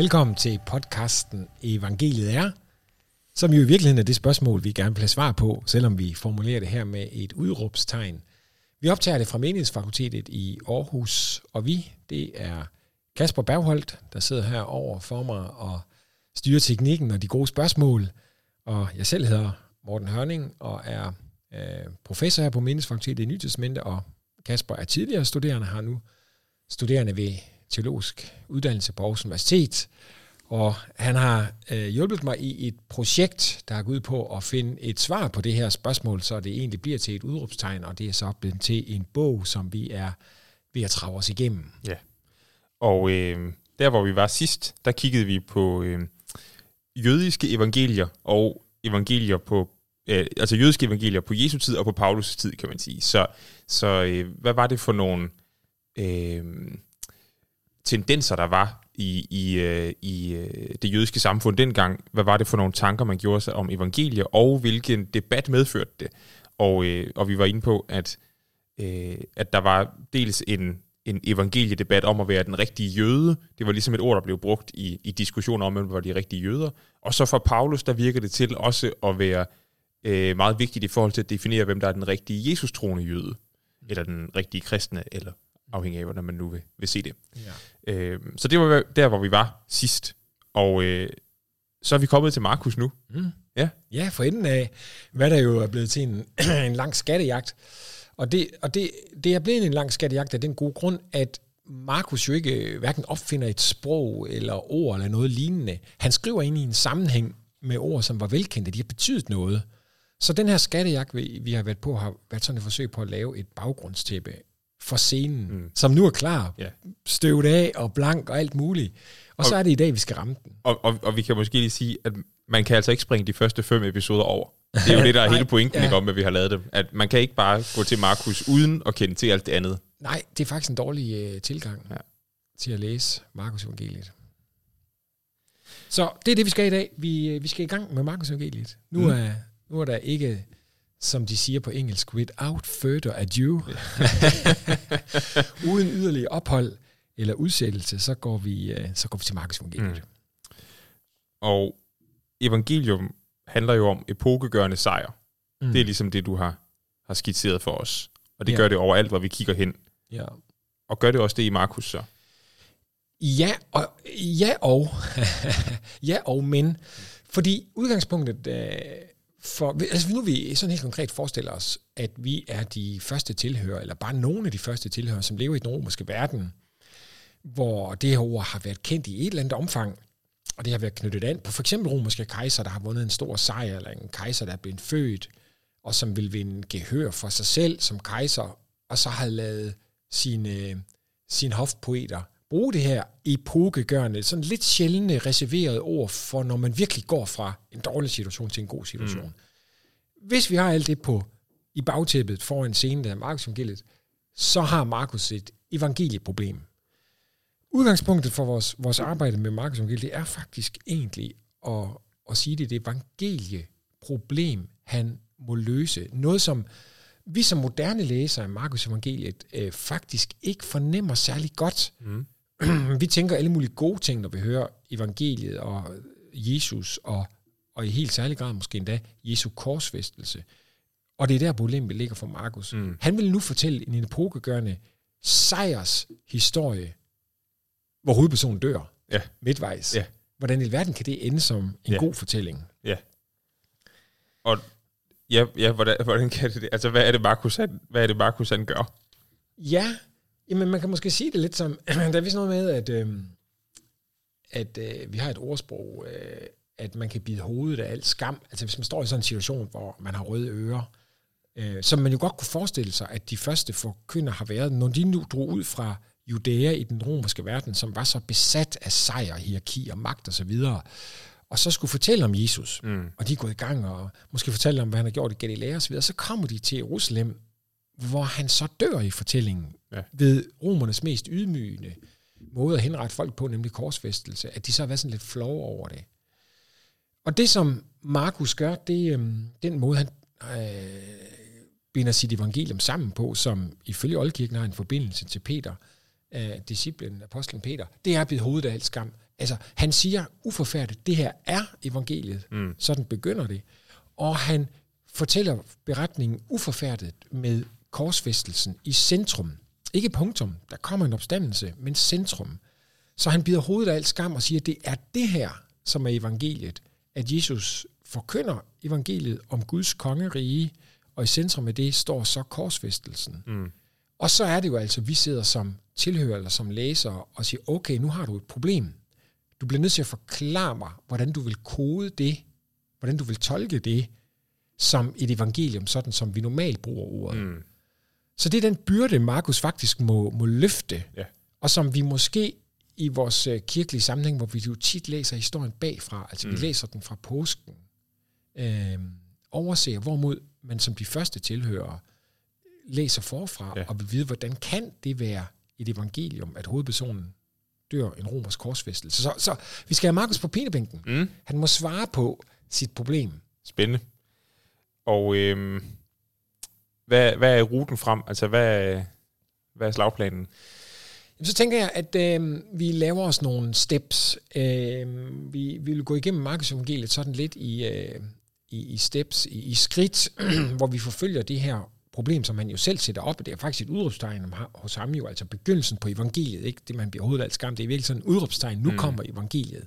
Velkommen til podcasten Evangeliet er, som jo i virkeligheden er det spørgsmål, vi gerne vil have svar på, selvom vi formulerer det her med et udråbstegn. Vi optager det fra Menighedsfakultetet i Aarhus, og vi, det er Kasper Bergholdt, der sidder her over for mig og styrer teknikken og de gode spørgsmål. Og jeg selv hedder Morten Hørning og er øh, professor her på Menighedsfakultetet i Nytidsmente, og Kasper er tidligere studerende, har nu studerende ved teologisk uddannelse på Aarhus Universitet, og han har øh, hjulpet mig i et projekt, der er gået ud på at finde et svar på det her spørgsmål, så det egentlig bliver til et udråbstegn, og det er så blevet til en bog, som vi er ved at trage os igennem. Ja, og øh, der hvor vi var sidst, der kiggede vi på øh, jødiske evangelier og evangelier på øh, altså jødiske evangelier på Jesu tid og på Paulus' tid, kan man sige. Så, så øh, hvad var det for nogle øh, tendenser, der var i, i, øh, i øh, det jødiske samfund dengang? Hvad var det for nogle tanker, man gjorde sig om evangeliet, og hvilken debat medførte det? Og, øh, og vi var inde på, at, øh, at der var dels en, en evangeliedebat om at være den rigtige jøde. Det var ligesom et ord, der blev brugt i, i diskussioner om, hvem var de rigtige jøder. Og så for Paulus, der virker det til også at være øh, meget vigtigt i forhold til at definere, hvem der er den rigtige Jesus-troende jøde, eller den rigtige kristne, eller afhængig af, hvordan man nu vil, vil se det. Ja. Øh, så det var der, hvor vi var sidst. Og øh, så er vi kommet til Markus nu. Mm. Ja. ja, for enden af, hvad der jo er blevet til en, en lang skattejagt. Og, det, og det, det er blevet en lang skattejagt af den gode grund, at Markus jo ikke hverken opfinder et sprog eller ord eller noget lignende. Han skriver ind i en sammenhæng med ord, som var velkendte. De har betydet noget. Så den her skattejagt, vi, vi har været på, har været sådan et forsøg på at lave et baggrundstæppe for scenen, mm. som nu er klar, yeah. støvet af og blank og alt muligt. Og, og så er det i dag, vi skal ramme den. Og, og, og vi kan måske lige sige, at man kan altså ikke springe de første fem episoder over. Det er jo det, der er hele pointen ja. om, at vi har lavet dem. At man kan ikke bare gå til Markus uden at kende til alt det andet. Nej, det er faktisk en dårlig uh, tilgang ja. til at læse Markus evangeliet. Så det er det, vi skal i dag. Vi, øh, vi skal i gang med Markus evangeliet. Nu, mm. er, nu er der ikke som de siger på engelsk, without further ado, uden yderligere ophold eller udsættelse, så går vi, øh, så går vi til Markus evangeliet. Mm. Og evangelium handler jo om epokegørende sejr. Mm. Det er ligesom det, du har, har skitseret for os. Og det ja. gør det overalt, hvor vi kigger hen. Ja. Og gør det også det i Markus så? Ja og, ja og, ja og men. Fordi udgangspunktet øh, for, altså nu vi sådan helt konkret forestiller os, at vi er de første tilhører, eller bare nogle af de første tilhører, som lever i den romerske verden, hvor det her ord har været kendt i et eller andet omfang, og det har været knyttet an på for eksempel romerske kejser, der har vundet en stor sejr, eller en kejser, der er blevet født, og som vil vinde gehør for sig selv som kejser, og så har lavet sine, sine hofpoeter bruge det her epokegørende, sådan lidt sjældne reserverede ord for, når man virkelig går fra en dårlig situation til en god situation. Mm. Hvis vi har alt det på i bagtæppet foran scenen, der er Markus evangeliet, så har Markus et evangelieproblem. Udgangspunktet for vores, vores arbejde med Markus evangeliet, er faktisk egentlig at, at sige, det er et evangelieproblem, han må løse. Noget, som vi som moderne læsere af Markus evangeliet øh, faktisk ikke fornemmer særlig godt. Mm. vi tænker alle mulige gode ting, når vi hører evangeliet og Jesus, og, og i helt særlig grad måske endda Jesu korsfæstelse. Og det er der problemet ligger for Markus. Mm. Han vil nu fortælle en epokegørende sejrs historie, hvor hovedpersonen dør ja. midtvejs. Ja. Hvordan i verden kan det ende som en ja. god fortælling? Ja. Og ja, ja hvordan, hvordan kan det Altså, hvad er det, Markus han, hvad er det, Markus han gør? Ja, Jamen, man kan måske sige det lidt som, der er vist noget med, at, øh, at øh, vi har et ordsprog, øh, at man kan bide hovedet af alt skam. Altså hvis man står i sådan en situation, hvor man har røde ører, øh, som man jo godt kunne forestille sig, at de første forkynder har været, når de nu drog ud fra Judæa i den romerske verden, som var så besat af sejr, hierarki og magt osv., og, så videre, og så skulle fortælle om Jesus, mm. og de er gået i gang, og måske fortælle om, hvad han har gjort i Galilea osv., så kommer de til Jerusalem, hvor han så dør i fortællingen ja. ved romernes mest ydmygende måde at henrette folk på, nemlig korsfæstelse, at de så har været sådan lidt flove over det. Og det, som Markus gør, det er øhm, den måde, han øh, binder sit evangelium sammen på, som ifølge Oldkirken har en forbindelse til Peter, øh, disciplen, apostlen Peter, det er bide hovedet af alt skam, altså, han siger uforfærdet, det her er evangeliet. Mm. Sådan begynder det. Og han fortæller beretningen uforfærdet med korsfæstelsen i centrum. Ikke punktum, der kommer en opstandelse, men centrum. Så han bider hovedet af alt skam og siger, at det er det her, som er evangeliet. At Jesus forkynder evangeliet om Guds kongerige, og i centrum af det står så korsfæstelsen. Mm. Og så er det jo altså, vi sidder som tilhører eller som læser og siger, okay, nu har du et problem. Du bliver nødt til at forklare mig, hvordan du vil kode det, hvordan du vil tolke det, som et evangelium, sådan som vi normalt bruger ordet. Mm. Så det er den byrde, Markus faktisk må, må løfte, ja. og som vi måske i vores øh, kirkelige sammenhæng, hvor vi jo tit læser historien bagfra, altså mm. vi læser den fra påsken, øh, overser, hvorimod man som de første tilhører læser forfra ja. og vil vide, hvordan kan det være et evangelium, at hovedpersonen dør en romersk korsfæstelse. Så, så vi skal have Markus på pinebænken. Mm. Han må svare på sit problem. Spændende. Og øh, hvad, hvad er ruten frem? Altså, hvad, hvad er slagplanen? Jamen, så tænker jeg, at øh, vi laver os nogle steps. Øh, vi, vi vil gå igennem Markus evangeliet sådan lidt i, øh, i, i steps, i, i skridt, hvor vi forfølger det her problem, som han jo selv sætter op, det er faktisk et udråbstegn hos ham jo, altså begyndelsen på evangeliet, ikke det man bliver overhovedet alt skam, det er virkelig sådan et udråbstegn, nu mm. kommer evangeliet.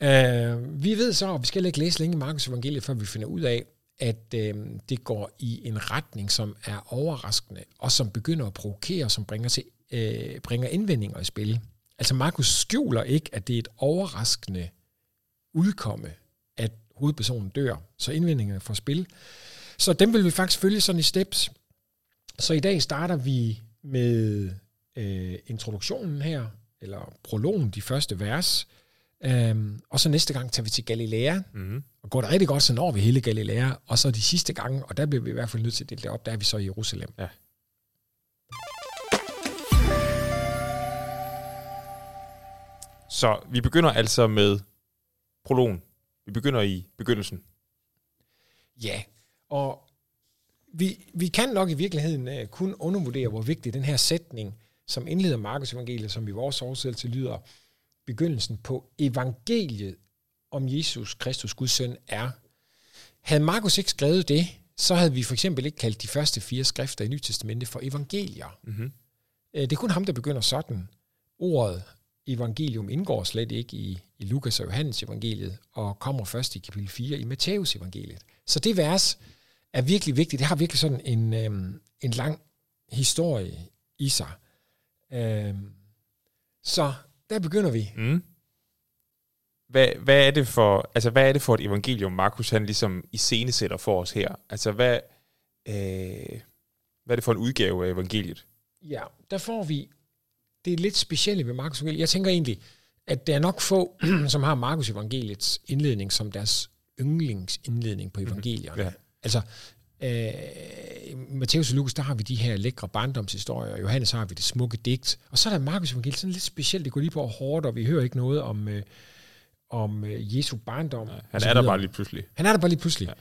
Uh, vi ved så, og vi skal ikke læse længe Markus evangeliet, før vi finder ud af, at øh, det går i en retning, som er overraskende, og som begynder at provokere, som bringer, til, øh, bringer indvendinger i spil. Altså Markus skjuler ikke, at det er et overraskende udkomme, at hovedpersonen dør, så indvendingerne får spil. Så dem vil vi faktisk følge sådan i steps. Så i dag starter vi med øh, introduktionen her, eller prologen, de første vers. Um, og så næste gang tager vi til Galilea, mm-hmm. og går det rigtig godt, så når vi hele Galilea, og så de sidste gange, og der bliver vi i hvert fald nødt til at dele det op, der er vi så i Jerusalem. Ja. Så vi begynder altså med prologen. Vi begynder i begyndelsen. Ja, og vi, vi kan nok i virkeligheden uh, kun undervurdere, hvor vigtig den her sætning, som indleder Markus evangeliet, som i vores oversættelse lyder, begyndelsen på evangeliet om Jesus Kristus, Guds søn, er. Havde Markus ikke skrevet det, så havde vi for eksempel ikke kaldt de første fire skrifter i Nyt Testamentet for evangelier. Mm-hmm. Det er kun ham, der begynder sådan. Ordet evangelium indgår slet ikke i, i Lukas og Johannes evangeliet, og kommer først i kapitel 4 i Matthæus evangeliet. Så det vers er virkelig vigtigt. Det har virkelig sådan en, øhm, en lang historie i sig. Øhm, så der begynder vi. Mm. Hvad, hvad, er det for, altså, hvad er det for et evangelium, Markus han ligesom iscenesætter for os her? Altså, hvad, øh, hvad er det for en udgave af evangeliet? Ja, der får vi det er lidt specielt ved Markus evangeliet. Jeg tænker egentlig, at der er nok få, som har Markus evangeliets indledning som deres yndlingsindledning på mhm. evangelierne. Ja. Altså, øh, Matthæus og Lukas, der har vi de her lækre barndomshistorier, og Johannes har vi det smukke digt, og så er der Markus evangeliet, sådan lidt specielt, det går lige på hårdt, og vi hører ikke noget om, øh, om øh, Jesu barndom. Ja, han er der bare lige pludselig. Han er der bare lige pludselig. Ja.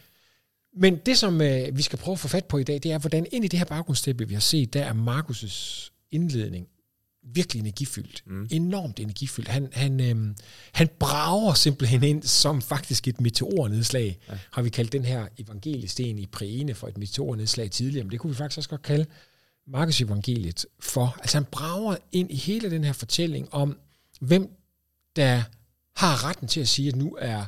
Men det, som øh, vi skal prøve at få fat på i dag, det er, hvordan ind i det her baggrundsstæppe, vi har set, der er Markus' indledning virkelig energifyldt. Mm. Enormt energifyldt. Han, han, øhm, han brager simpelthen ind som faktisk et meteornedslag. Ja. Har vi kaldt den her evangeliesten i Præne for et meteornedslag tidligere, men det kunne vi faktisk også godt kalde Markus evangeliet for. Altså han brager ind i hele den her fortælling om, hvem der har retten til at sige, at nu er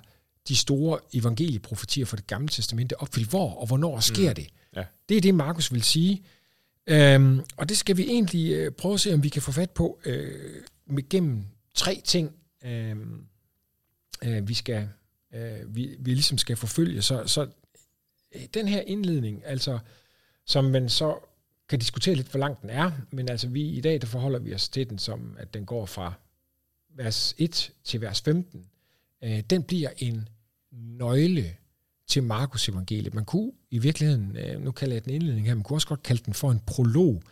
de store evangelieprofetier for det gamle testamente opfyldt. Hvor og hvornår sker mm. det? Ja. Det er det, Markus vil sige. Øhm, og det skal vi egentlig øh, prøve at se, om vi kan få fat på øh, med gennem tre ting, øh, øh, vi skal øh, vi, vi ligesom skal forfølge. Så, så øh, den her indledning, altså som man så kan diskutere lidt, hvor lang den er, men altså vi i dag, der forholder vi os til den som, at den går fra vers 1 til vers 15. Øh, den bliver en nøgle til Markus evangeliet. Man kunne i virkeligheden, øh, nu kalder jeg den indledning her, man kunne også godt kalde den for en prolog.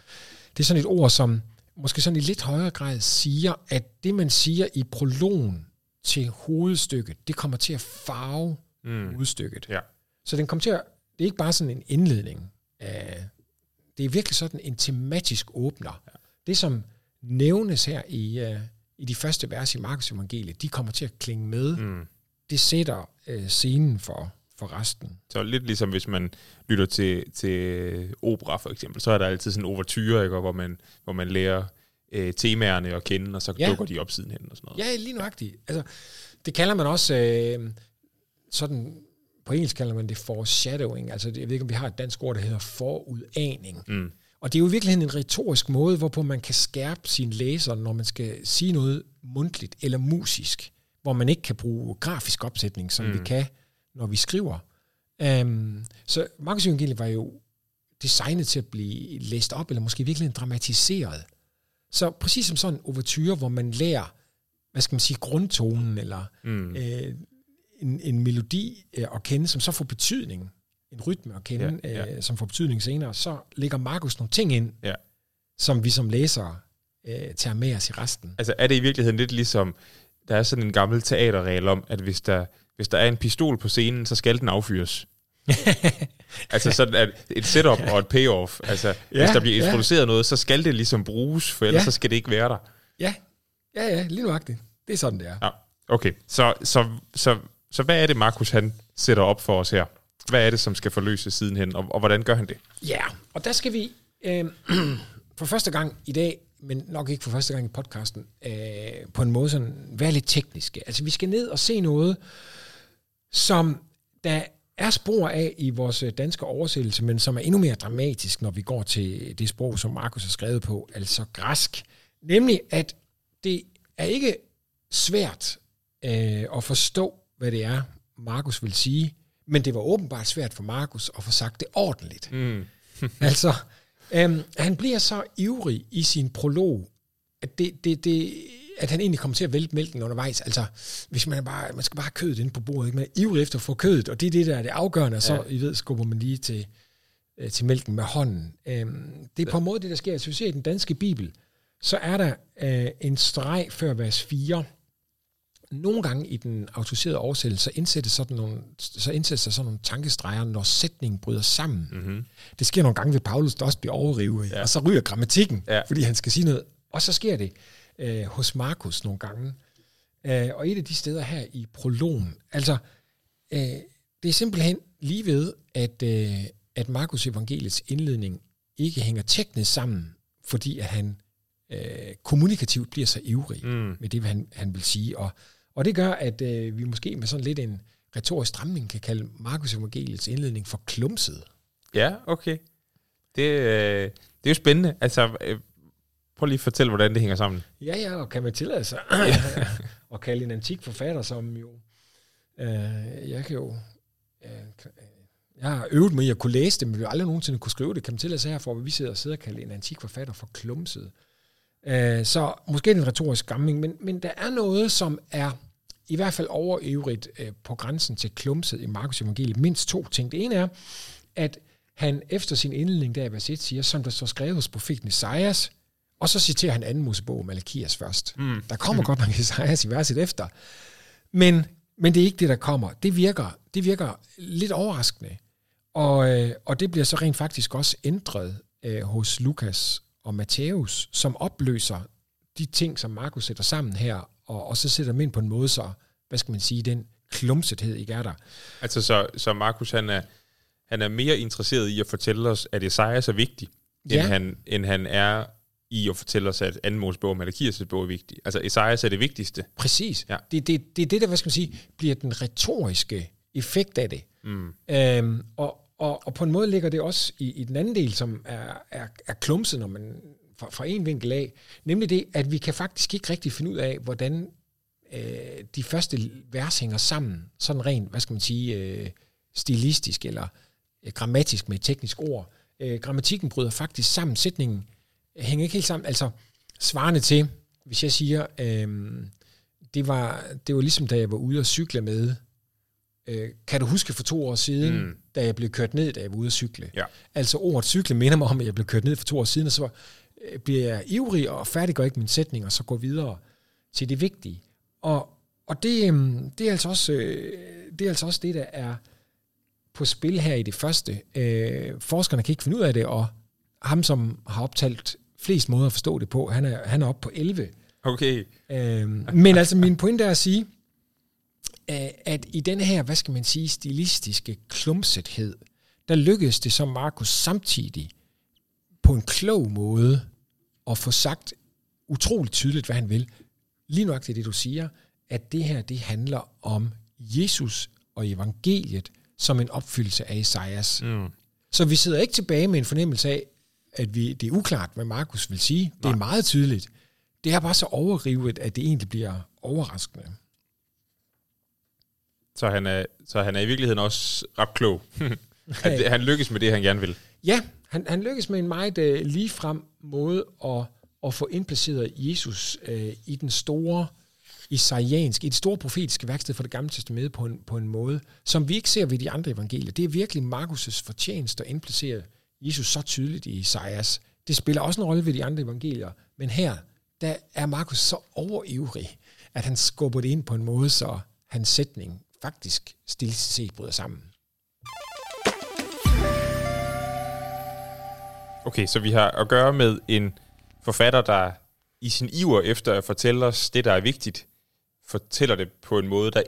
Det er sådan et ord, som måske sådan i lidt højere grad siger, at det man siger i prologen til hovedstykket, det kommer til at farve mm. hovedstykket. Ja. Så den kommer til at, det er ikke bare sådan en indledning. det er virkelig sådan en tematisk åbner. Ja. Det som nævnes her i, uh, i de første vers i Markus evangeliet, de kommer til at klinge med. Mm. Det sætter øh, scenen for, for resten. Så lidt ligesom hvis man lytter til, til opera for eksempel, så er der altid sådan en overture, ikke, hvor, man, hvor man lærer øh, temaerne at kende, og så Ja. dukker de op sidenhen og sådan noget. Ja, lige nuagtigt. Altså, det kalder man også øh, sådan, på engelsk kalder man det foreshadowing. Altså, jeg ved ikke, om vi har et dansk ord, der hedder forudaning. Mm. Og det er jo i virkeligheden en retorisk måde, hvorpå man kan skærpe sin læser, når man skal sige noget mundtligt eller musisk, hvor man ikke kan bruge grafisk opsætning, som mm. vi kan, når vi skriver. Um, så Markus Evangeliet var jo designet til at blive læst op, eller måske virkelig dramatiseret. Så præcis som sådan en overture, hvor man lærer, hvad skal man sige, grundtonen, eller Mm. øh, en, en melodi øh, at kende, som så får betydning, en rytme at kende, Ja, ja. Øh, som får betydning senere, så lægger Markus nogle ting ind, Ja. som vi som læsere øh, tager med os i resten. Altså er det i virkeligheden lidt ligesom, der er sådan en gammel teaterregel om, at hvis der, hvis der er en pistol på scenen, så skal den affyres. altså sådan at et setup og et payoff. Altså ja, hvis der bliver ja. introduceret noget, så skal det ligesom bruges, for ellers Ja. ja. så skal det ikke være der. Ja, ja, ja, lige nuagtigt. Det er sådan, det er. Ja. Okay, så, så, så, så hvad er det, Markus han sætter op for os her? Hvad er det, som skal forløses sidenhen, og, og hvordan gør han det? Ja, og der skal vi øh, for første gang i dag, men nok ikke for første gang i podcasten, øh, på en måde sådan være lidt tekniske. Altså vi skal ned og se noget, som der er spor af i vores øh, danske oversættelse, men som er endnu mere dramatisk, når vi går til det sprog, som Markus har skrevet på, altså græsk. Nemlig, at det er ikke svært øh, at forstå, hvad det er, Markus vil sige, men det var åbenbart svært for Markus at få sagt det ordentligt. Mm. altså, øhm, han bliver så ivrig i sin prolog, at, det, det, det, at han egentlig kommer til at vælte mælken undervejs. Altså, hvis man, bare, man skal bare have kødet inde på bordet, ikke? man er ivrig efter at få kødet, og det er det, der er det afgørende, og så, ja. I ved, skubber man lige til, øh, til mælken med hånden. Øhm, det er på en måde det, der sker. Hvis vi ser i den danske bibel, så er der øh, en streg før vers 4, nogle gange i den autoriserede oversættelse, så indsættes, sådan nogle, så indsættes der sådan nogle tankestreger, når sætningen bryder sammen. Mm-hmm. Det sker nogle gange ved Paulus, der også bliver overrivet, ja. Ja. og så ryger grammatikken, ja. Ja. fordi han skal sige noget. Og så sker det øh, hos Markus nogle gange. Øh, og et af de steder her i prologen, altså, øh, det er simpelthen lige ved, at, øh, at Markus evangeliets indledning ikke hænger teknisk sammen, fordi at han øh, kommunikativt bliver så ivrig Mm. med det, han, han vil sige. Og, og det gør, at øh, vi måske med sådan lidt en retorisk stramning kan kalde Markus evangeliets indledning for klumset. Ja, okay. Det, øh, det er jo spændende. Altså, øh, prøv lige at fortælle, hvordan det hænger sammen. Ja, ja, og kan man tillade sig at kalde en antik forfatter, som jo, øh, jeg kan jo, øh, jeg har øvet mig i at kunne læse det, men vil aldrig nogensinde kunne skrive det. Kan man tillade sig herfor, at vi sidder og sidder og kalder en antik forfatter for klumset. Øh, så måske en retorisk gamming, men, men der er noget, som er i hvert fald overøvrigt øh, på grænsen til klumset i Markus evangeliet. Mindst to ting. Det ene er, at han efter sin indledning der i vers 1 siger, som der står skrevet hos profeten Esajas, og så citerer han anden Mosebog, Malakias først. Mm. Der kommer godt nok Esajas i verset efter. Men, men det er ikke det, der kommer. Det virker, det virker lidt overraskende. Og, øh, og det bliver så rent faktisk også ændret øh, hos Lukas og Matthæus, som opløser de ting, som Markus sætter sammen her, og, og så sætter dem ind på en måde, så, hvad skal man sige, den klumsethed ikke er der. Altså, så, så Markus, han er, han er mere interesseret i at fortælle os, at Esajas er vigtig, Ja. end, han, end han er i at fortælle os, at anden Mosebog og Malakias' bog er vigtig. Altså, Esajas er det vigtigste. Præcis. Ja. Det, det, det er det, der, hvad skal man sige, bliver den retoriske effekt af det. Mm. Øhm, og, og, og på en måde ligger det også i, i den anden del, som er, er, er klumset, når man fra, fra en vinkel af, nemlig det, at vi kan faktisk ikke rigtig finde ud af, hvordan øh, de første vers hænger sammen, sådan rent, hvad skal man sige, øh, stilistisk eller øh, grammatisk med et teknisk ord. Øh, grammatikken bryder faktisk sammen, sætningen hænger ikke helt sammen, altså svarende til, hvis jeg siger, øh, det, var, det var ligesom da jeg var ude og cykle med, øh, kan du huske for to år siden, Mm. da jeg blev kørt ned, da jeg var ude at cykle? Ja. Altså ordet cykle minder mig om, at jeg blev kørt ned for to år siden, og så øh, bliver jeg ivrig og færdiggør ikke min sætning, og så går videre til det vigtige. Og, og det, øhm, det, er altså også, øh, det er altså også det, der er på spil her i det første. Øh, forskerne kan ikke finde ud af det, og ham, som har optalt flest måder at forstå det på, han er, han er oppe på 11 Okay. Øhm, men altså, min pointe er at sige, at i den her, hvad skal man sige, stilistiske klumpsæthed, der lykkedes det som Markus samtidig på en klog måde at få sagt utroligt tydeligt, hvad han vil. Lige nok det, det du siger, at det her, det handler om Jesus og evangeliet som en opfyldelse af Esajas. Mm. Så vi sidder ikke tilbage med en fornemmelse af, at vi, det er uklart, hvad Markus vil sige. Det er meget tydeligt. Det er bare så overrivet, at det egentlig bliver overraskende. Så han er, så han er i virkeligheden også ret klog. at det, han lykkes med det, han gerne vil. Ja, han, han lykkes med en meget uh, ligefrem måde at, at få indplaceret Jesus uh, i den store isaianske, i det store profetiske værksted for det gamle testamente på en, på en måde, som vi ikke ser ved de andre evangelier. Det er virkelig Markus' fortjeneste at indplacere Jesus så tydeligt i Isaias. Det spiller også en rolle ved de andre evangelier, men her, der er Markus så overivrig, at han skubber det ind på en måde, så hans sætning faktisk stille set bryder sammen. Okay, så vi har at gøre med en forfatter, der i sin iver efter at fortælle os det, der er vigtigt, fortæller det på en måde, der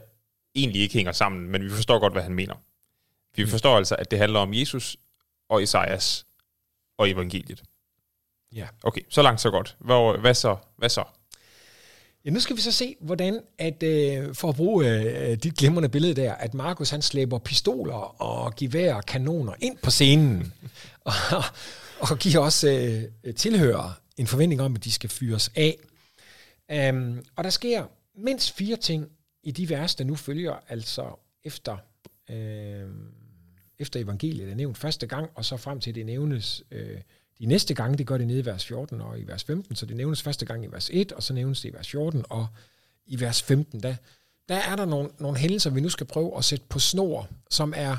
egentlig ikke hænger sammen, men vi forstår godt, hvad han mener. Vi forstår altså, at det handler om Jesus og Esajas og evangeliet. Ja. Okay, så langt så godt. Hvor, hvad så? Hvad så? Ja, nu skal vi så se, hvordan, at øh, for at bruge øh, dit glimrende billede der, at Markus han slæber pistoler og gevær og kanoner ind på scenen, og, og giver også øh, tilhører en forventning om, at de skal fyres af. Um, og der sker mindst fire ting i de vers, der nu følger, altså efter, øh, efter evangeliet er nævnt første gang, og så frem til det nævnes øh, de næste gange, det gør det nede i vers 14 og i vers 15, så det nævnes første gang i vers 1, og så nævnes det i vers 14, og i vers 15, der, der er der nogle, nogle hændelser, vi nu skal prøve at sætte på snor, som er,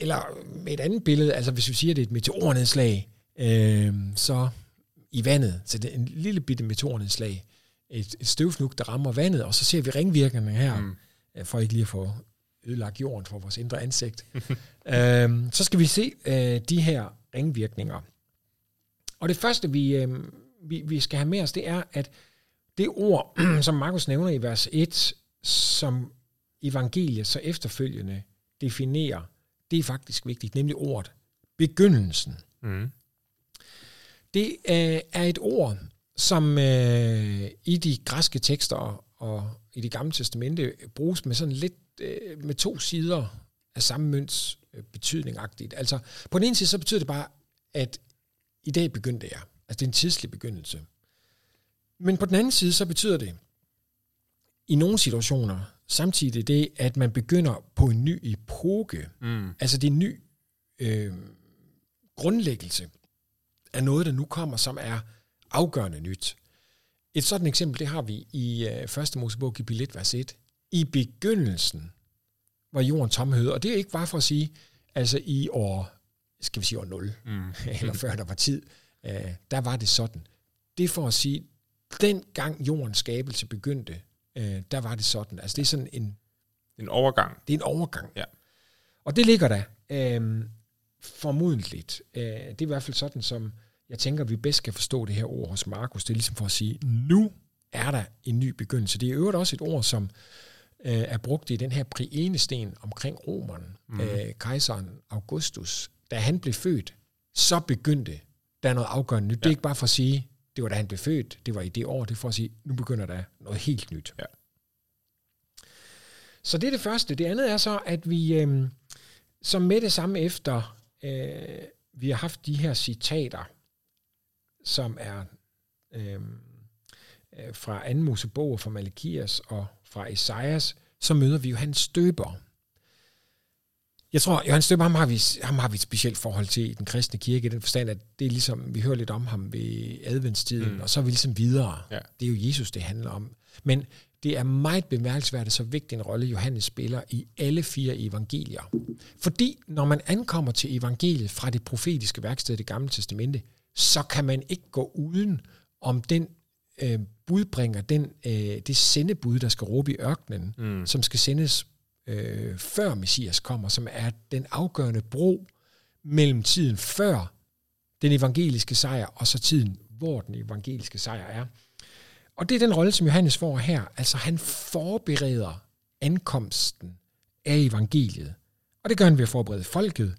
eller med et andet billede, altså hvis vi siger, det er et meteornedslag, øh, så i vandet, så det er en lille bitte meteornedslag, et, et støvfnug, der rammer vandet, og så ser vi ringvirkningerne her, mm. for ikke lige at få ødelagt jorden for vores indre ansigt. øhm, så skal vi se øh, de her ringvirkninger. Og det første, vi, øh, vi, vi skal have med os, det er, at det ord, som Markus nævner i vers 1, som evangeliet så efterfølgende definerer, det er faktisk vigtigt, nemlig ordet begyndelsen. Mm. Det øh, er et ord, som øh, i de græske tekster og i det gamle testamente bruges med sådan lidt øh, med to sider af samme mønts øh, betydningagtigt. Altså på den ene side så betyder det bare, at i dag begyndte jeg. Altså det er en tidslig begyndelse. Men på den anden side så betyder det i nogle situationer samtidig det, at man begynder på en ny epoke. Mm. Altså det er en ny øh, grundlæggelse af noget, der nu kommer, som er afgørende nyt. Et sådan eksempel, det har vi i uh, første Mosebog, kapitel 1, vers 1. I begyndelsen var jorden tomhed, og det er ikke bare for at sige, altså i år, skal vi sige år 0, mm. eller før der var tid, uh, der var det sådan. Det er for at sige, den gang jordens skabelse begyndte, uh, der var det sådan. Altså det er sådan en... En overgang. Det er en overgang. Ja. Og det ligger der uh, formodentligt. Uh, det er i hvert fald sådan, som jeg tænker, vi bedst kan forstå det her ord hos Markus. Det er ligesom for at sige, nu er der en ny begyndelse. Det er øvrigt også et ord, som øh, er brugt i den her prienesten omkring romeren, mm. øh, kejseren Augustus. Da han blev født, så begyndte der noget afgørende nyt. Ja. Det er ikke bare for at sige, det var da han blev født, det var i det år, det er for at sige, nu begynder der noget helt nyt. Ja. Så det er det første. Det andet er så, at vi øh, som med det samme efter, øh, vi har haft de her citater, som er øhm, øh, fra anden Mosebog, fra Malakias og fra Esajas, så møder vi Johannes Støber. Jeg tror, Johannes Støber, ham har, vi, ham har vi et specielt forhold til i den kristne kirke, i den forstand, at det er ligesom, vi hører lidt om ham ved adventstiden, mm. og så er vi ligesom videre. Ja. Det er jo Jesus, det handler om. Men det er meget bemærkelsesværdigt, så vigtig en rolle Johannes spiller i alle fire evangelier. Fordi når man ankommer til evangeliet fra det profetiske værksted i det gamle testamente, så kan man ikke gå uden om den øh, budbringer, den, øh, det sendebud, der skal råbe i ørkenen, mm. som skal sendes øh, før Messias kommer, som er den afgørende bro mellem tiden før den evangeliske sejr, og så tiden, hvor den evangeliske sejr er. Og det er den rolle, som Johannes får her. Altså han forbereder ankomsten af evangeliet. Og det gør han ved at forberede folket.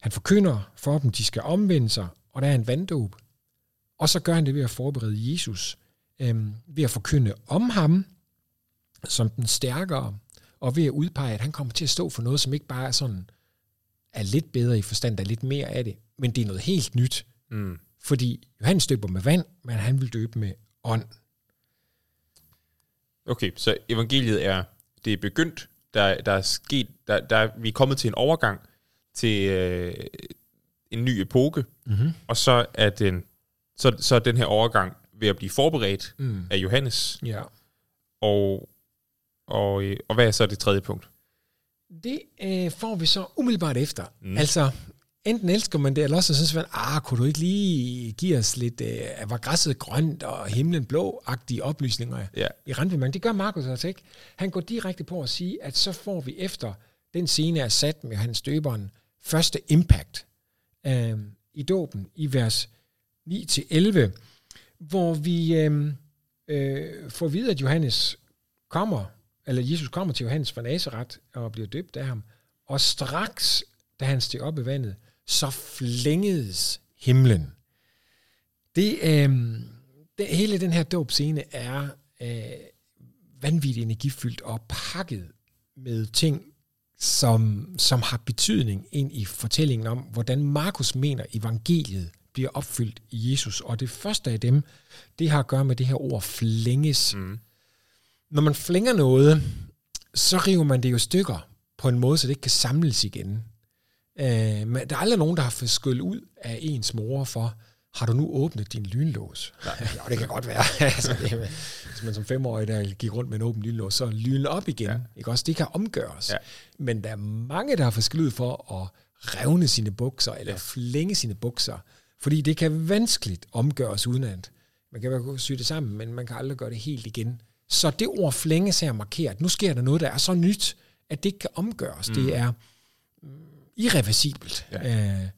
Han forkynder for dem, de skal omvende sig, og der er en vanddåb. Og så gør han det ved at forberede Jesus, øhm, ved at forkynde om ham, som den stærkere, og ved at udpege, at han kommer til at stå for noget, som ikke bare er sådan, er lidt bedre i forstand, der er lidt mere af det, men det er noget helt nyt. Mm. Fordi Johannes døber med vand, men han vil døbe med ånd. Okay, så evangeliet er, det er begyndt, der, der er sket, der, der, vi er kommet til en overgang til øh, en ny epoke, Mm-hmm. og så er den, så, så er den her overgang ved at blive forberedt Mm. af Johannes, Ja. og, og, øh, og hvad er så det tredje punkt? Det øh, får vi så umiddelbart efter. Mm. Altså, enten elsker man det, eller også så synes man, ah, kunne du ikke lige give os lidt, øh, var græsset grønt og himlen blå-agtige oplysninger Ja. i Randvildmarken. Det gør Markus altså ikke. Han går direkte på at sige, at så får vi efter den scene er sat med hans døberen, første impact øh, i dåben i vers 9-11, hvor vi øh, øh, får videre, at Johannes kommer, eller Jesus kommer til Johannes fra Nazareth og bliver døbt af ham, og straks, da han steg op i vandet, så flængedes himlen. Det, øh, det, hele den her dåbscene er øh, vanvittigt energifyldt og pakket med ting, som, som har betydning ind i fortællingen om, hvordan Markus mener, evangeliet bliver opfyldt i Jesus. Og det første af dem, det har at gøre med det her ord flænges. Mm. Når man flænger noget, så river man det jo stykker på en måde, så det ikke kan samles igen. Øh, men der er aldrig nogen, der har fået skyld ud af ens mor for, har du nu åbnet din lynlås? Nej. ja, det kan godt være. altså, det, hvis man som femårig, der gik rundt med en åben lynlås, så lynen op igen. Ja. Ikke også? Det kan omgøres. Ja. Men der er mange, der har fået skyld ud for at revne sine bukser, eller ja. flænge sine bukser, fordi det kan vanskeligt omgøres uden at man kan sy det sammen, men man kan aldrig gøre det helt igen. Så det ord flænges her markerer, at nu sker der noget, der er så nyt, at det ikke kan omgøres. Mm. Det er mm, irreversibelt. Ja. Øh,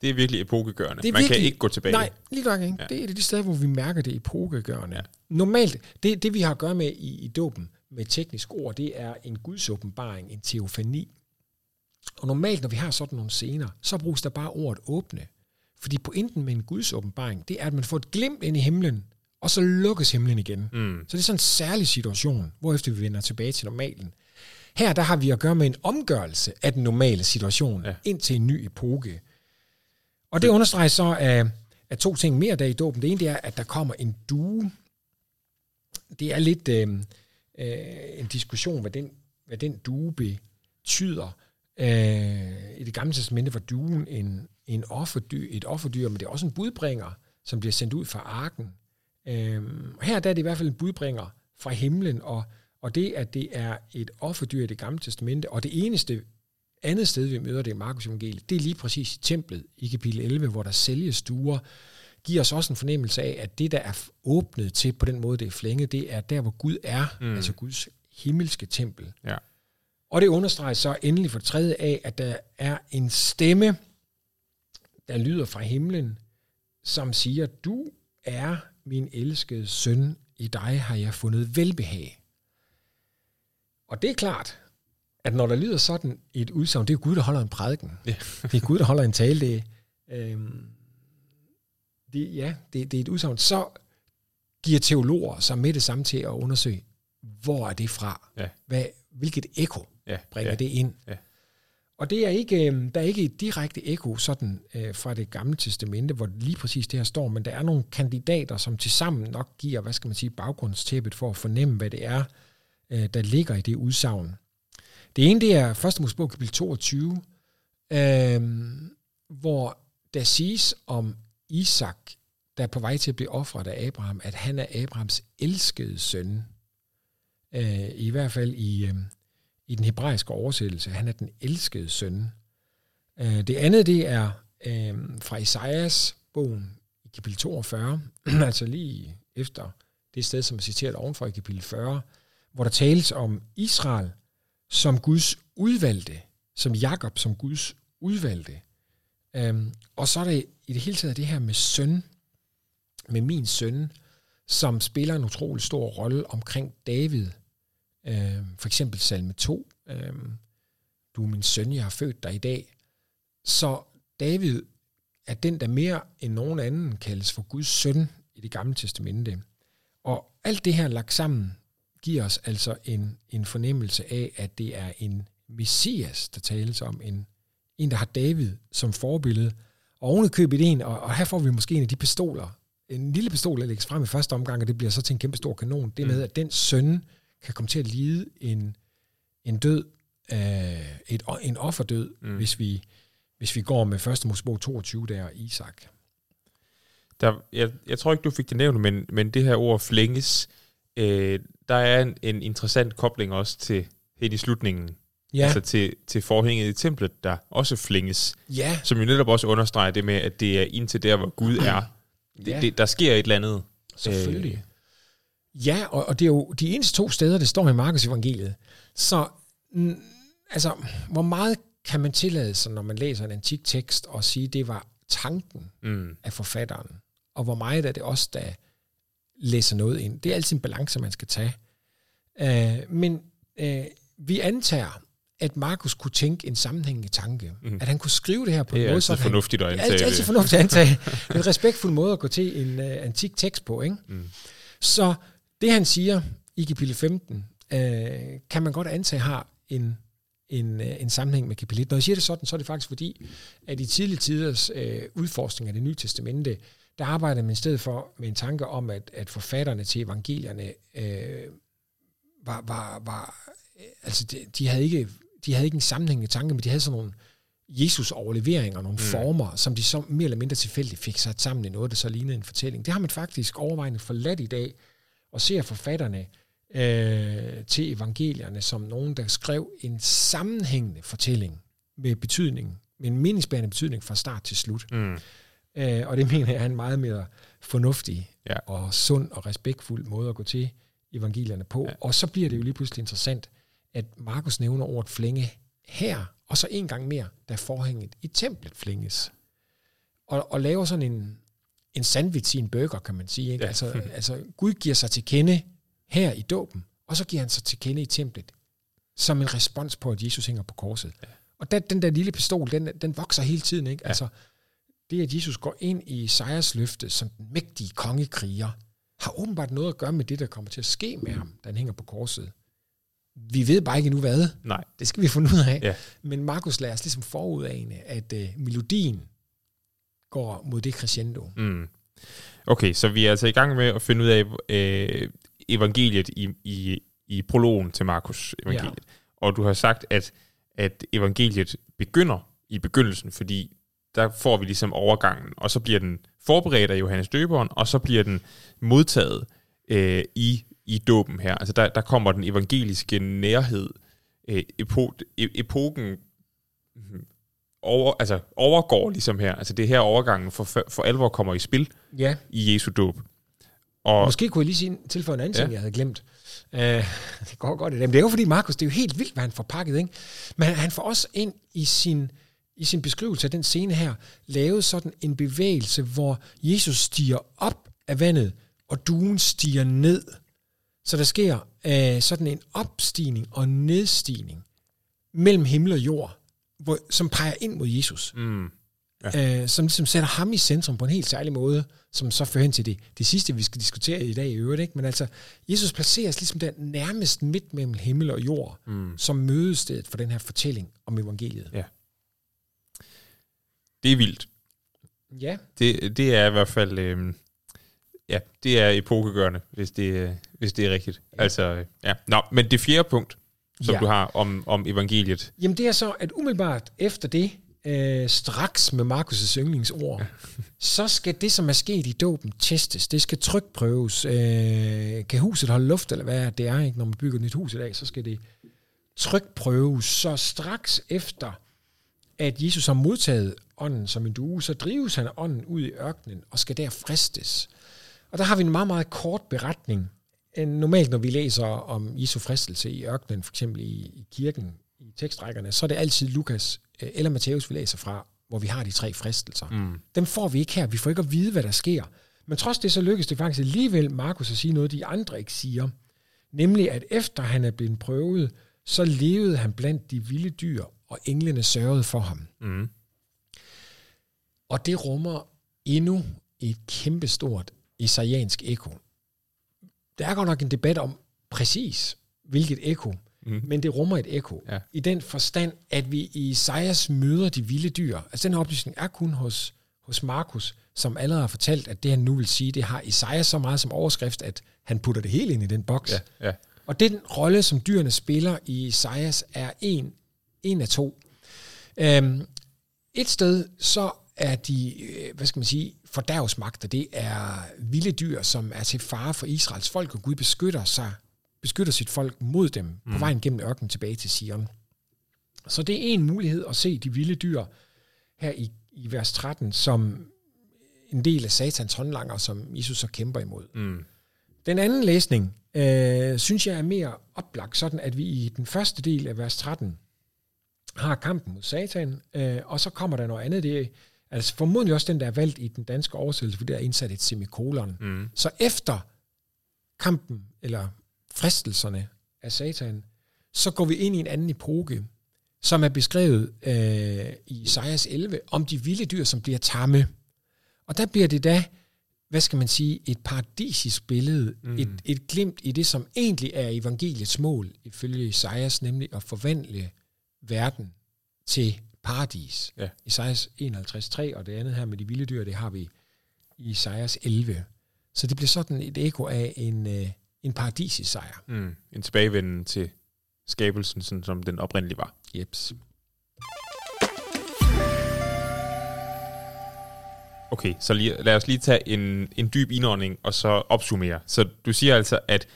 Det er virkelig epokegørende. det er Man kan ikke gå tilbage. Nej, lige nok ikke. Ja. Det er et af de steder, hvor vi mærker det epokegørende. Ja. Normalt, det, det vi har at gøre med i, i dåben, med teknisk ord, det er en gudsåbenbaring, en teofani. Og normalt, når vi har sådan nogle scener, så bruges der bare ordet åbne. Fordi pointen med en gudsåbenbaring, det er, at man får et glimt ind i himlen, og så lukkes himlen igen. Mm. Så det er sådan en særlig situation, hvorefter vi vender tilbage til normalen. Her der har vi at gøre med en omgørelse af den normale situation Ja. ind til en ny epoke. Og det understreges så af, af to ting mere der i dåben. Det ene det er, at der kommer en due. Det er lidt øh, øh, en diskussion, hvad den, hvad den due betyder. Øh, I det gamle testamente var duen en, en offerdyr, et offerdyr, men det er også en budbringer, som bliver sendt ud fra arken. Øhm, her der er det i hvert fald en budbringer fra himlen, og, og det, at det er et offerdyr i det gamle testamente, og det eneste andet sted, vi møder det i Markus evangeliet, det er lige præcis i templet i kapitel 11, hvor der sælges duer, giver os også en fornemmelse af, at det, der er åbnet til på den måde, det er flænget, det er der, hvor Gud er, Mm. altså Guds himmelske tempel. Ja. Og det understreges så endelig for tredje af, at der er en stemme, der lyder fra himlen, som siger, du er min elskede søn, i dig har jeg fundet velbehag. Og det er klart, at når der lyder sådan et udsagn, det er Gud, der holder en prædiken. Ja. det er Gud, der holder en tale. Det, øhm, det, ja, det, det er et udsagn. Så giver teologer sig med det samme til at undersøge, hvor er det fra? Ja. Hvad, hvilket ekko Ja. bringer ja. det ind? Ja. Og det er ikke, øhm, der er ikke et direkte ekko sådan øh, fra det gamle testamente, hvor lige præcis det her står, men der er nogle kandidater, som til sammen nok giver, hvad skal man sige, baggrundstæppet for at fornemme, hvad det er, øh, der ligger i det udsagn. Det ene, det er 1. Mosebog kapitel 22, øh, hvor der siges om Isak, der er på vej til at blive offret af Abraham, at han er Abrahams elskede søn. Øh, I hvert fald i, øh, i den hebraiske oversættelse. Han er den elskede søn. Øh, det andet, det er øh, fra Isaias bogen i kapitel 42, altså lige efter det sted, som er citeret ovenfor i kapitel 40, hvor der tales om Israel som Guds udvalgte, som Jakob som Guds udvalgte. Øhm, og så er det i det hele taget det her med søn, med min søn, som spiller en utrolig stor rolle omkring David. Øh, for eksempel salme 2. Øh, du er min søn, jeg har født dig i dag. Så David er den, der mere end nogen anden kaldes for Guds søn i det gamle testamente. Og alt det her lagt sammen giver os altså en, en fornemmelse af, at det er en messias, der tales om, en, en der har David som forbillede, og oven købet en, og, og her får vi måske en af de pistoler, en lille pistol, der lægges frem i første omgang, og det bliver så til en kæmpe stor kanon, det med, mm. at den søn kan komme til at lide en, en død, øh, et, en offerdød, mm. hvis, vi, hvis vi går med første Mosebog 22 der, Isak. Der, jeg, jeg tror ikke, du fik det nævnt, men, men det her ord flænges, øh, der er en, en interessant kobling også til helt i slutningen. Ja. Altså til, til forhænget i templet, der også flænges. Ja. Som jo netop også understreger det med, at det er indtil der, hvor Gud er. Det, ja. det, der sker et eller andet. Selvfølgelig. Øh. Ja, og, og det er jo de eneste to steder, det står i Markus evangeliet. Så altså, hvor meget kan man tillade sig, når man læser en antik tekst, og sige, det var tanken mm. af forfatteren? Og hvor meget er det også, der læser noget ind? Det er altid en balance, man skal tage. Uh, men uh, vi antager, at Markus kunne tænke en sammenhængende tanke. Mm. At han kunne skrive det her på en måde, så han... fornuftigt at antage. Det er altid fornuftigt at antage. Det er en respektfuld måde at gå til en uh, antik tekst på. Ikke? Mm. Så det, han siger i kapitel 15, uh, kan man godt antage har en, en, uh, en sammenhæng med kapitel 1. Når jeg siger det sådan, så er det faktisk fordi, at i tidlige tiders uh, udforskning af det nye testamente, der arbejder man i stedet for med en tanke om, at, at forfatterne til evangelierne uh, var, var, var altså de, de havde ikke de havde ikke en sammenhængende tanke, men de havde sådan nogle Jesus-overleveringer, nogle mm. former, som de så mere eller mindre tilfældigt fik sat sammen i noget, der så lignede en fortælling. Det har man faktisk overvejende forladt i dag, og ser forfatterne øh, til evangelierne som nogen, der skrev en sammenhængende fortælling med betydning, med en meningsbærende betydning fra start til slut. Mm. Øh, og det mener jeg er en meget mere fornuftig ja. og sund og respektfuld måde at gå til evangelierne på. Ja. Og så bliver det jo lige pludselig interessant, at Markus nævner ordet flænge her, og så en gang mere, da forhænget i templet flænges. Og, og laver sådan en, en sandwich i en burger, kan man sige. Ikke? Ja. Altså, altså, Gud giver sig til kende her i dåben, og så giver han sig til kende i templet, som en respons på, at Jesus hænger på korset. Ja. Og den, den der lille pistol, den, den vokser hele tiden. Ikke? Ja. Altså, det, at Jesus går ind i sejrsløftet som den mægtige kongekriger, har åbenbart noget at gøre med det, der kommer til at ske med ham, da han hænger på korset. Vi ved bare ikke nu hvad. Nej. Det skal vi finde ud af. Ja. Men Markus lader os ligesom forudane, at uh, melodien går mod det crescendo. Mm. Okay, så vi er altså i gang med at finde ud af øh, evangeliet i, i, i prologen til Markus evangeliet. Ja. Og du har sagt, at, at evangeliet begynder i begyndelsen, fordi der får vi ligesom overgangen, og så bliver den forberedt af Johannes Døberen, og så bliver den modtaget øh, i i dåben her. Altså der, der kommer den evangeliske nærhed, øh, epo, epoken over, altså overgår ligesom her. Altså det er her overgangen for, for alvor kommer i spil ja. i Jesu dåb. Og, Måske kunne jeg lige sige, tilføje en anden ja. ting, jeg havde glemt. Uh, det går godt i det. Men det er jo fordi Markus, det er jo helt vildt, hvad han får pakket. Ikke? Men han får også ind i sin, i sin beskrivelse af den scene her, lavet sådan en bevægelse, hvor Jesus stiger op af vandet, og duen stiger ned. Så der sker øh, sådan en opstigning og nedstigning mellem himmel og jord, hvor, som peger ind mod Jesus. Mm. Ja. Øh, som ligesom sætter ham i centrum på en helt særlig måde, som så fører hen til det, det sidste, vi skal diskutere i dag i øvrigt. Ikke? Men altså, Jesus placeres ligesom der nærmest midt mellem himmel og jord, mm. som mødestedet for den her fortælling om evangeliet. Ja. Det er vildt. Ja. Det, det er i hvert fald... Øh, Ja, det er epokegørende, hvis det, hvis det er rigtigt. Ja. Altså, ja. Nå, men det fjerde punkt, som ja. du har om, om evangeliet. Jamen det er så, at umiddelbart efter det, øh, straks med Markus' yndlingsord, ja. så skal det, som er sket i dåben, testes. Det skal trykprøves. Øh, kan huset holde luft, eller hvad det er, ikke? når man bygger et nyt hus i dag, så skal det trykprøves. Så straks efter, at Jesus har modtaget ånden som en due, så drives han ånden ud i ørkenen og skal der fristes. Og der har vi en meget, meget kort beretning. Normalt, når vi læser om Jesu fristelse i ørkenen, for eksempel i, i kirken, i tekstrækkerne, så er det altid Lukas øh, eller Matthæus, vi læser fra, hvor vi har de tre fristelser. Mm. Dem får vi ikke her. Vi får ikke at vide, hvad der sker. Men trods det, så lykkedes det faktisk alligevel Markus at sige noget, de andre ikke siger. Nemlig, at efter han er blevet prøvet, så levede han blandt de vilde dyr, og englene sørgede for ham. Mm. Og det rummer endnu et kæmpestort isaiansk ekko. Der er godt nok en debat om præcis, hvilket ekko, mm. men det rummer et ekko. Ja. I den forstand, at vi i Isaias møder de vilde dyr. Altså den her oplysning er kun hos, hos Markus, som allerede har fortalt, at det han nu vil sige, det har Isaias så meget som overskrift, at han putter det hele ind i den boks. Ja, ja. Og den rolle, som dyrene spiller i Isaias, er en, en af to. Øhm, et sted, så er de, øh, hvad skal man sige, fordærvsmagter, det er vilde dyr, som er til fare for Israels folk, og Gud beskytter sig, beskytter sit folk mod dem mm. på vejen gennem ørkenen tilbage til Sion. Så det er en mulighed at se de vilde dyr her i, i vers 13 som en del af satans håndlanger, som Jesus så kæmper imod. Mm. Den anden læsning, øh, synes jeg er mere oplagt, sådan at vi i den første del af vers 13 har kampen mod satan, øh, og så kommer der noget andet. Det altså formodentlig også den, der er valgt i den danske oversættelse, for der er indsat et semikolon. Mm. Så efter kampen, eller fristelserne af satan, så går vi ind i en anden epoke, som er beskrevet øh, i Isaias 11, om de vilde dyr, som bliver tamme. Og der bliver det da, hvad skal man sige, et paradisisk billede, mm. et, et glimt i det, som egentlig er evangeliets mål, ifølge Isaias, nemlig at forvandle verden til paradis. Ja. Isaias 51.3, og det andet her med de vilde dyr, det har vi i Isaias 11. Så det bliver sådan et eko af en, øh, en paradisisk sejr. Mm. En tilbagevenden til skabelsen, sådan som den oprindelige var. Jeps. Okay, så lige, lad os lige tage en, en dyb indånding og så opsummere. Så du siger altså, at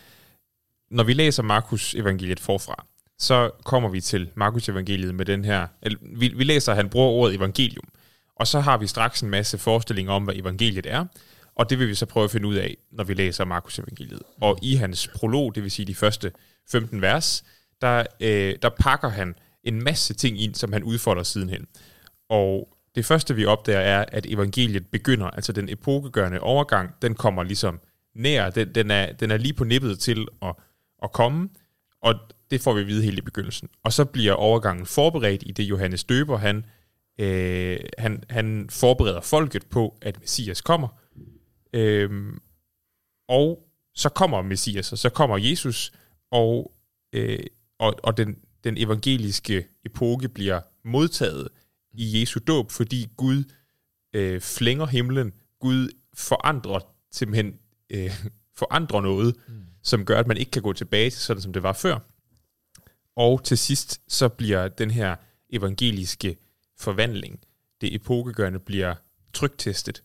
når vi læser Markus evangeliet forfra, så kommer vi til Markus evangeliet med den her, eller, vi, vi læser, at han bruger ordet evangelium, og så har vi straks en masse forestillinger om, hvad evangeliet er, og det vil vi så prøve at finde ud af, når vi læser Markus evangeliet. Og i hans prolog, det vil sige de første 15 vers, der, øh, der pakker han en masse ting ind, som han udfolder sidenhen. Og det første, vi opdager, er, at evangeliet begynder, altså den epokegørende overgang, den kommer ligesom nær, den, den, er, den er lige på nippet til at, at komme, og det får vi at vide helt i begyndelsen. Og så bliver overgangen forberedt i det, Johannes Døber, han, øh, han, han forbereder folket på, at Messias kommer. Øh, og så kommer Messias, og så kommer Jesus, og, øh, og, og den, den evangeliske epoke bliver modtaget i Jesu dåb, fordi Gud øh, flænger himlen, Gud forandrer simpelthen øh, forandrer noget, mm. som gør, at man ikke kan gå tilbage til sådan, som det var før. Og til sidst, så bliver den her evangeliske forvandling, det epokegørende, bliver trygtestet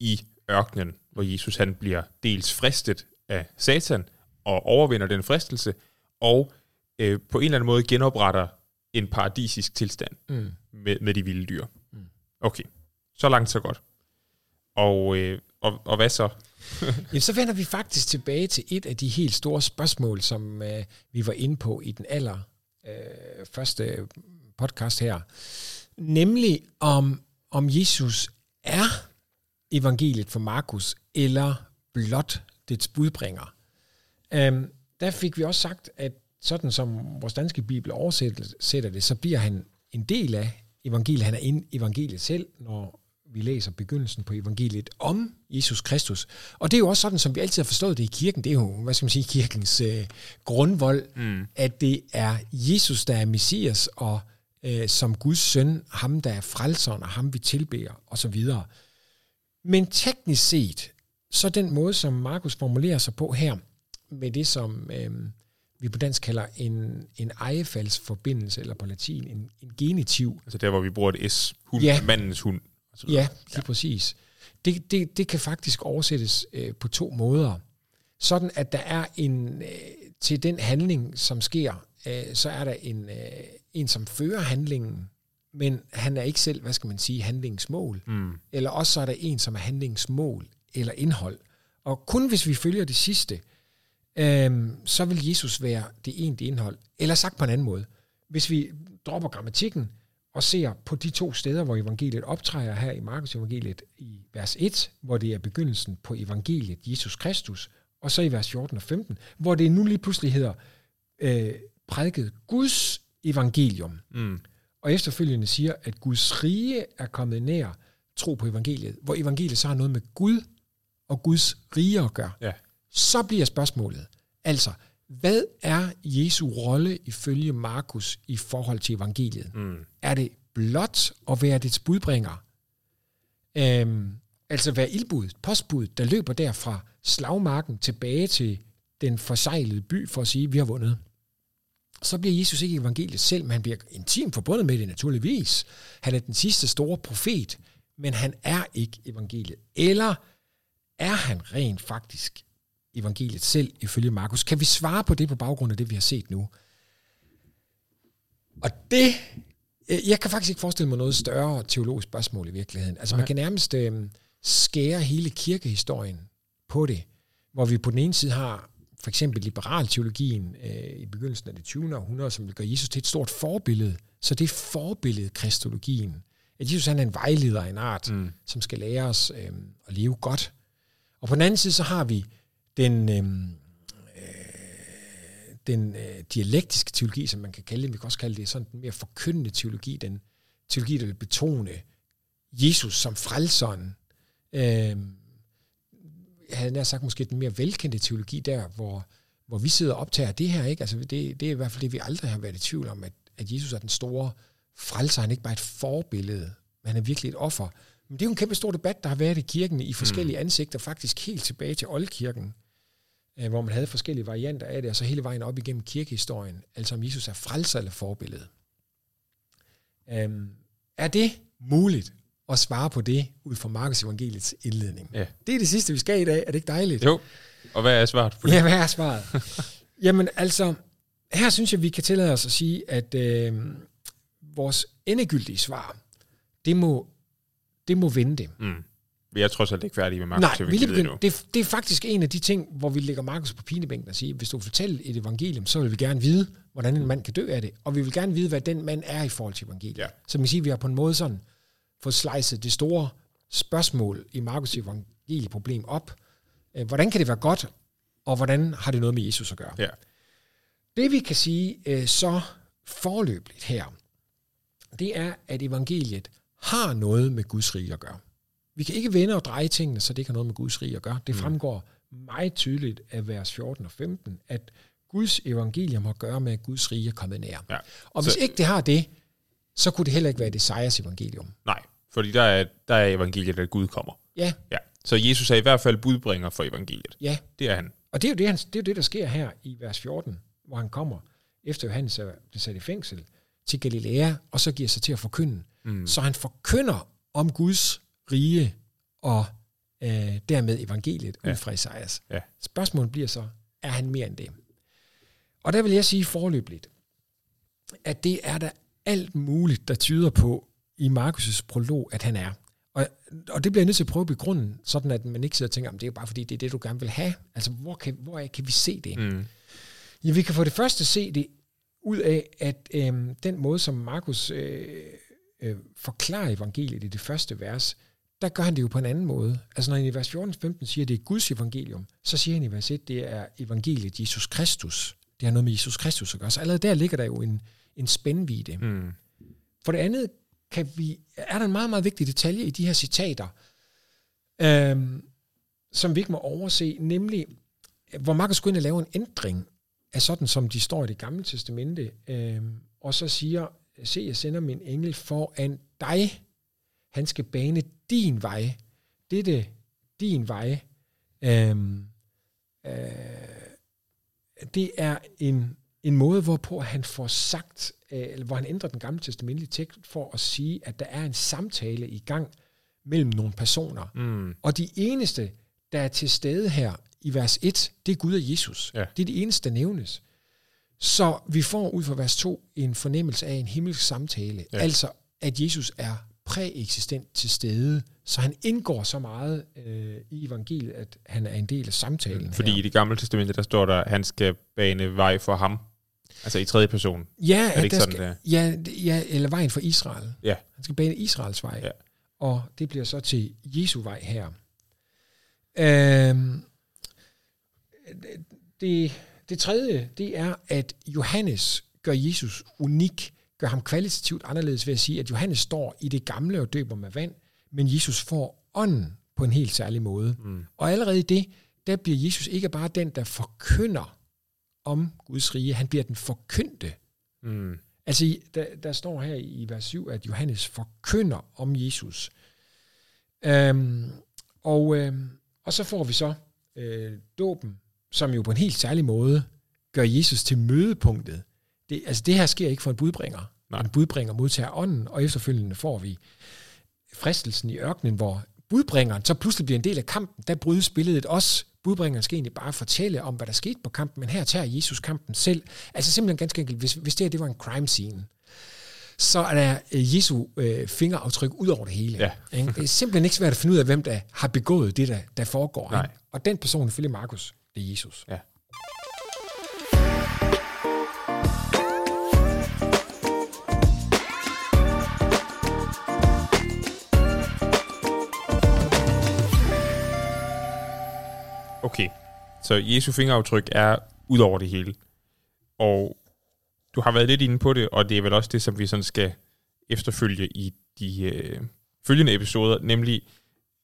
i ørkenen, hvor Jesus han bliver dels fristet af Satan og overvinder den fristelse, og øh, på en eller anden måde genopretter en paradisisk tilstand Mm. med, med de vilde dyr. Mm. Okay, så langt så godt. Og, øh, og, og hvad så? Jamen, så vender vi faktisk tilbage til et af de helt store spørgsmål, som øh, vi var inde på i den aller øh, første podcast her. Nemlig om, om Jesus er evangeliet for Markus, eller blot dets budbringer. Øhm, der fik vi også sagt, at sådan som vores danske bibel oversætter det, så bliver han en del af evangeliet. Han er en evangeliet selv, når vi læser begyndelsen på evangeliet om Jesus Kristus. Og det er jo også sådan, som vi altid har forstået det i kirken. Det er jo, hvad skal man sige, kirkens øh, grundvold, Mm. at det er Jesus, der er Messias, og øh, som Guds søn, ham der er frelseren, og ham vi tilbeder, og så videre. Men teknisk set, så den måde, som Markus formulerer sig på her, med det, som øh, vi på dansk kalder en, en ejefaldsforbindelse, eller på latin en, en genitiv, Altså der, hvor vi bruger et S. Hund, Ja. Mandens hund. Og så videre. Ja, lige ja. præcis. Det, det, det kan faktisk oversættes øh, på to måder. Sådan at der er en, øh, til den handling, som sker, øh, så er der en, øh, en, som fører handlingen, men han er ikke selv, hvad skal man sige, handlingens mål. Mm. Eller også så er der en, som er handlingens mål eller indhold. Og kun hvis vi følger det sidste, øh, så vil Jesus være det egentlige indhold. Eller sagt på en anden måde. Hvis vi dropper grammatikken, og ser på de to steder, hvor evangeliet optræder her i Markus evangeliet i vers 1, hvor det er begyndelsen på evangeliet Jesus Kristus, og så i vers 14 og 15, hvor det nu lige pludselig hedder øh, prædiket Guds evangelium. Mm. Og efterfølgende siger, at Guds rige er kommet nær tro på evangeliet, hvor evangeliet så har noget med Gud og Guds rige at gøre. Ja. Så bliver spørgsmålet, altså, hvad er Jesu rolle ifølge Markus i forhold til evangeliet? Mm. Er det blot at være dets budbringer? Øhm, altså være ildbud, postbud, der løber der fra slagmarken tilbage til den forsejlede by for at sige, vi har vundet. Så bliver Jesus ikke evangeliet selv, men han bliver intimt forbundet med det naturligvis. Han er den sidste store profet, men han er ikke evangeliet. Eller er han rent faktisk evangeliet selv ifølge Markus? Kan vi svare på det på baggrund af det, vi har set nu? Og det, øh, jeg kan faktisk ikke forestille mig noget større teologisk spørgsmål i virkeligheden. Altså man Nej. kan nærmest øh, skære hele kirkehistorien på det, hvor vi på den ene side har for eksempel liberalteologien øh, i begyndelsen af det 20. århundrede, som vil gøre Jesus til et stort forbillede. Så det er forbilledet kristologien. At Jesus han er en vejleder af en art, Mm. som skal lære os øh, at leve godt. Og på den anden side, så har vi den, øh, øh, den øh, dialektiske teologi, som man kan kalde det. Vi kan også kalde det sådan den mere forkyndende teologi, den teologi, der vil betone Jesus som frelseren. Øh, jeg havde nær sagt måske den mere velkendte teologi der, hvor, hvor vi sidder og optager det her. Ikke? Altså det, det er i hvert fald det, vi aldrig har været i tvivl om, at, at Jesus er den store frelser. Han er ikke bare et forbillede, men han er virkelig et offer. Men det er jo en kæmpe stor debat, der har været i kirken i forskellige ansigter, faktisk helt tilbage til oldkirken, øh, hvor man havde forskellige varianter af det, og så hele vejen op igennem kirkehistorien, altså om Jesus er frelser eller forbillede. Øhm, er det muligt at svare på det ud fra Markus evangeliets indledning? Ja. Det er det sidste, vi skal i dag. Er det ikke dejligt? Jo. Og hvad er svaret på det? Ja, hvad er svaret? Jamen altså, her synes jeg, vi kan tillade os at sige, at øh, vores endegyldige svar, det må, det må vente. Mm. Vi er trods alt ikke færdige med Markus Nej, vi lige begyndt. endnu. Det, det er faktisk en af de ting, hvor vi lægger Markus på pinebænken og siger, hvis du fortæller et evangelium, så vil vi gerne vide, hvordan en mand kan dø af det. Og vi vil gerne vide, hvad den mand er i forhold til evangeliet. Ja. Så man kan sige, at vi har på en måde sådan fået slicet det store spørgsmål i Markus evangelieproblem op. Øh, Hvordan kan det være godt, og hvordan har det noget med Jesus at gøre? Ja. Det vi kan sige øh, så forløbigt her, det er, at evangeliet har noget med Guds rige at gøre. Vi kan ikke vende og dreje tingene, så det ikke har noget med Guds rige at gøre. Det Mm. fremgår meget tydeligt af vers 14 og 15, at Guds evangelium har at gøre med, at Guds rige er kommet nær. Ja. Og hvis Så- ikke det har det, så kunne det heller ikke være det sejrs evangelium. Nej, fordi der er, der er evangeliet, at Gud kommer. Ja, Ja. Så Jesus er i hvert fald budbringer for evangeliet. ja. Det er han. Og det er jo det, han, det, er jo det, der sker her i vers 14, hvor han kommer, efter Johannes er blevet sat i fængsel, til Galilea, og så giver sig til at forkynde. Mm. Så han forkynder om Guds rige og øh, dermed evangeliet Ja. ud fra Esajas. Ja. Spørgsmålet bliver så, er han mere end det? Og der vil jeg sige forløbigt, at det er der alt muligt, der tyder på i Markus' prolog, at han er. Og, og det bliver jeg nødt til at prøve at begrunde, sådan at man ikke sidder og tænker, om det er jo bare fordi, det er det, du gerne vil have. Altså, hvor kan, hvor er, kan vi se det? Mm. Ja, vi kan for det første se det ud af, at øhm, den måde, som Markus øh, øh, forklarer evangeliet i det første vers, der gør han det jo på en anden måde. Altså når han i vers 14-15 siger, at det er Guds evangelium, så siger han i vers 1, det er evangeliet Jesus Kristus. Det har noget med Jesus Kristus at gøre. Så allerede der ligger der jo en, en spændvide. Mm. For det andet kan vi, er der en meget, meget vigtig detalje i de her citater, øhm, som vi ikke må overse, nemlig hvor Markus går ind og laver en ændring af sådan, som de står i det gamle testamente, øhm, og så siger, se, jeg sender min engel foran dig. Han skal bane din vej. Dette din vej. Øhm, øh, det er en, en måde, hvorpå han får sagt, øh, eller hvor han ændrer den gamle testamentlige tekst for at sige, at der er en samtale i gang mellem nogle personer. Mm. Og de eneste, der er til stede her i vers 1, det er Gud og Jesus. Ja. Det er de eneste, der nævnes. Så vi får ud fra vers 2 en fornemmelse af en himmelsk samtale. Ja. Altså, at Jesus er præeksistent til stede, så han indgår så meget øh, i evangeliet, at han er en del af samtalen Fordi her. i det gamle testamente, der står der, at han skal bane vej for ham. Altså i tredje person. Ja, Er det ikke sådan, skal, det ja, ja, eller vejen for Israel. Ja. Han skal bane Israels vej. Ja. Og det bliver så til Jesu vej her. Øhm, det, det tredje, det er, at Johannes gør Jesus unik, gør ham kvalitativt anderledes ved at sige, at Johannes står i det gamle og døber med vand, men Jesus får ånden på en helt særlig måde. Mm. Og allerede i det, der bliver Jesus ikke bare den, der forkynder om Guds rige, han bliver den forkyndte. Mm. Altså, der, der står her i vers 7, at Johannes forkynder om Jesus. Øhm, og, øhm, og så får vi så øh, dåben, som jo på en helt særlig måde gør Jesus til mødepunktet. Det, altså, det her sker ikke for en budbringer. Nej. En budbringer modtager ånden, og efterfølgende får vi fristelsen i ørkenen, hvor budbringeren så pludselig bliver en del af kampen. Der brydes billedet også. Budbringeren skal egentlig bare fortælle om, hvad der skete på kampen, men her tager Jesus kampen selv. Altså simpelthen ganske enkelt, hvis, hvis det her det var en crime scene, så er der øh, Jesu øh, fingeraftryk ud over det hele. Ja. Ikke? Det er simpelthen ikke svært at finde ud af, hvem der har begået det, der, der foregår. Nej. Ikke? Og den person, ifølge Markus, det er Jesus. Ja. Okay, så Jesu fingeraftryk er ud over det hele. Og du har været lidt inde på det, og det er vel også det, som vi sådan skal efterfølge i de øh, følgende episoder, nemlig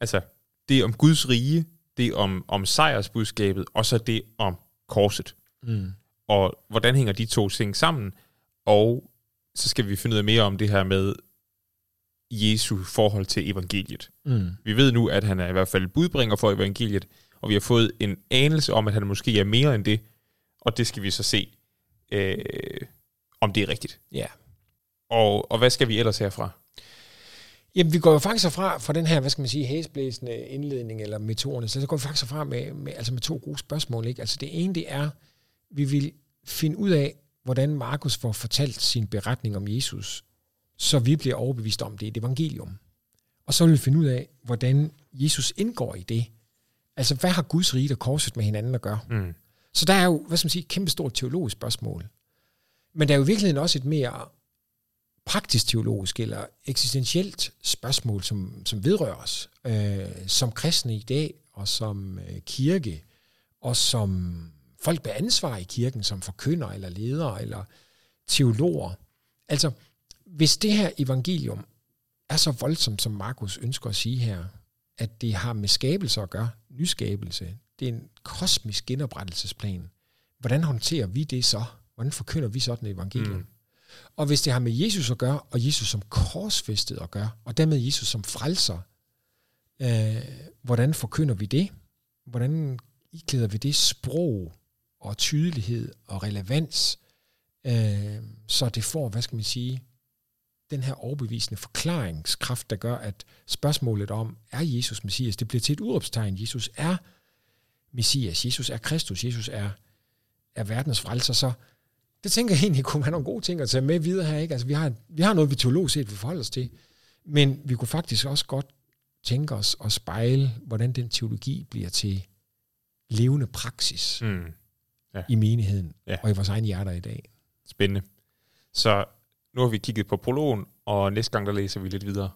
altså det om Guds rige, det om, om sejrsbudskabet, og så det om korset. Mm. Og hvordan hænger de to ting sammen? Og så skal vi finde ud af mere om det her med Jesu forhold til evangeliet. Mm. Vi ved nu, at han er i hvert fald budbringer for evangeliet, og vi har fået en anelse om, at han måske er mere end det, og det skal vi så se, øh, om det er rigtigt. Ja. Og, og hvad skal vi ellers herfra? Jamen, vi går jo faktisk fra, fra den her, hvad skal man sige, hæsblæsende indledning eller metoderne, så går vi faktisk fra med, med, altså med to gode spørgsmål. Ikke? Altså det ene, det er, vi vil finde ud af, hvordan Markus får fortalt sin beretning om Jesus, så vi bliver overbevist om det er et evangelium. Og så vil vi finde ud af, hvordan Jesus indgår i det. Altså, hvad har Guds rige og korset med hinanden at gøre? Mm. Så der er jo, hvad skal man sige, et kæmpe stort teologisk spørgsmål. Men der er jo i virkeligheden også et mere praktisk teologisk eller eksistentielt spørgsmål, som, som vedrører os øh, som kristne i dag, og som øh, kirke, og som folk med ansvar i kirken, som forkynder eller ledere eller teologer. Altså, hvis det her evangelium er så voldsomt, som Markus ønsker at sige her, at det har med skabelse at gøre, nyskabelse, det er en kosmisk genoprettelsesplan. Hvordan håndterer vi det så? Hvordan forkynder vi sådan et evangelium? Mm. Og hvis det har med Jesus at gøre, og Jesus som korsfæstet at gøre, og dermed Jesus som frelser, øh, hvordan forkynder vi det? Hvordan iklæder vi det sprog og tydelighed og relevans, øh, så det får, hvad skal man sige, den her overbevisende forklaringskraft, der gør, at spørgsmålet om, er Jesus Messias, det bliver til et udråbstegn. Jesus er Messias, Jesus er Kristus, Jesus er, er verdens frelser. Så det tænker jeg egentlig kunne være nogle gode ting at tage med videre her. Ikke? Altså, vi, har, vi har noget, vi teologisk set vil forholde os til, men vi kunne faktisk også godt tænke os at spejle, hvordan den teologi bliver til levende praksis Mm. i menigheden Ja. og i vores egne hjerter i dag. Spændende. Så nu har vi kigget på prologen, og næste gang der læser vi lidt videre.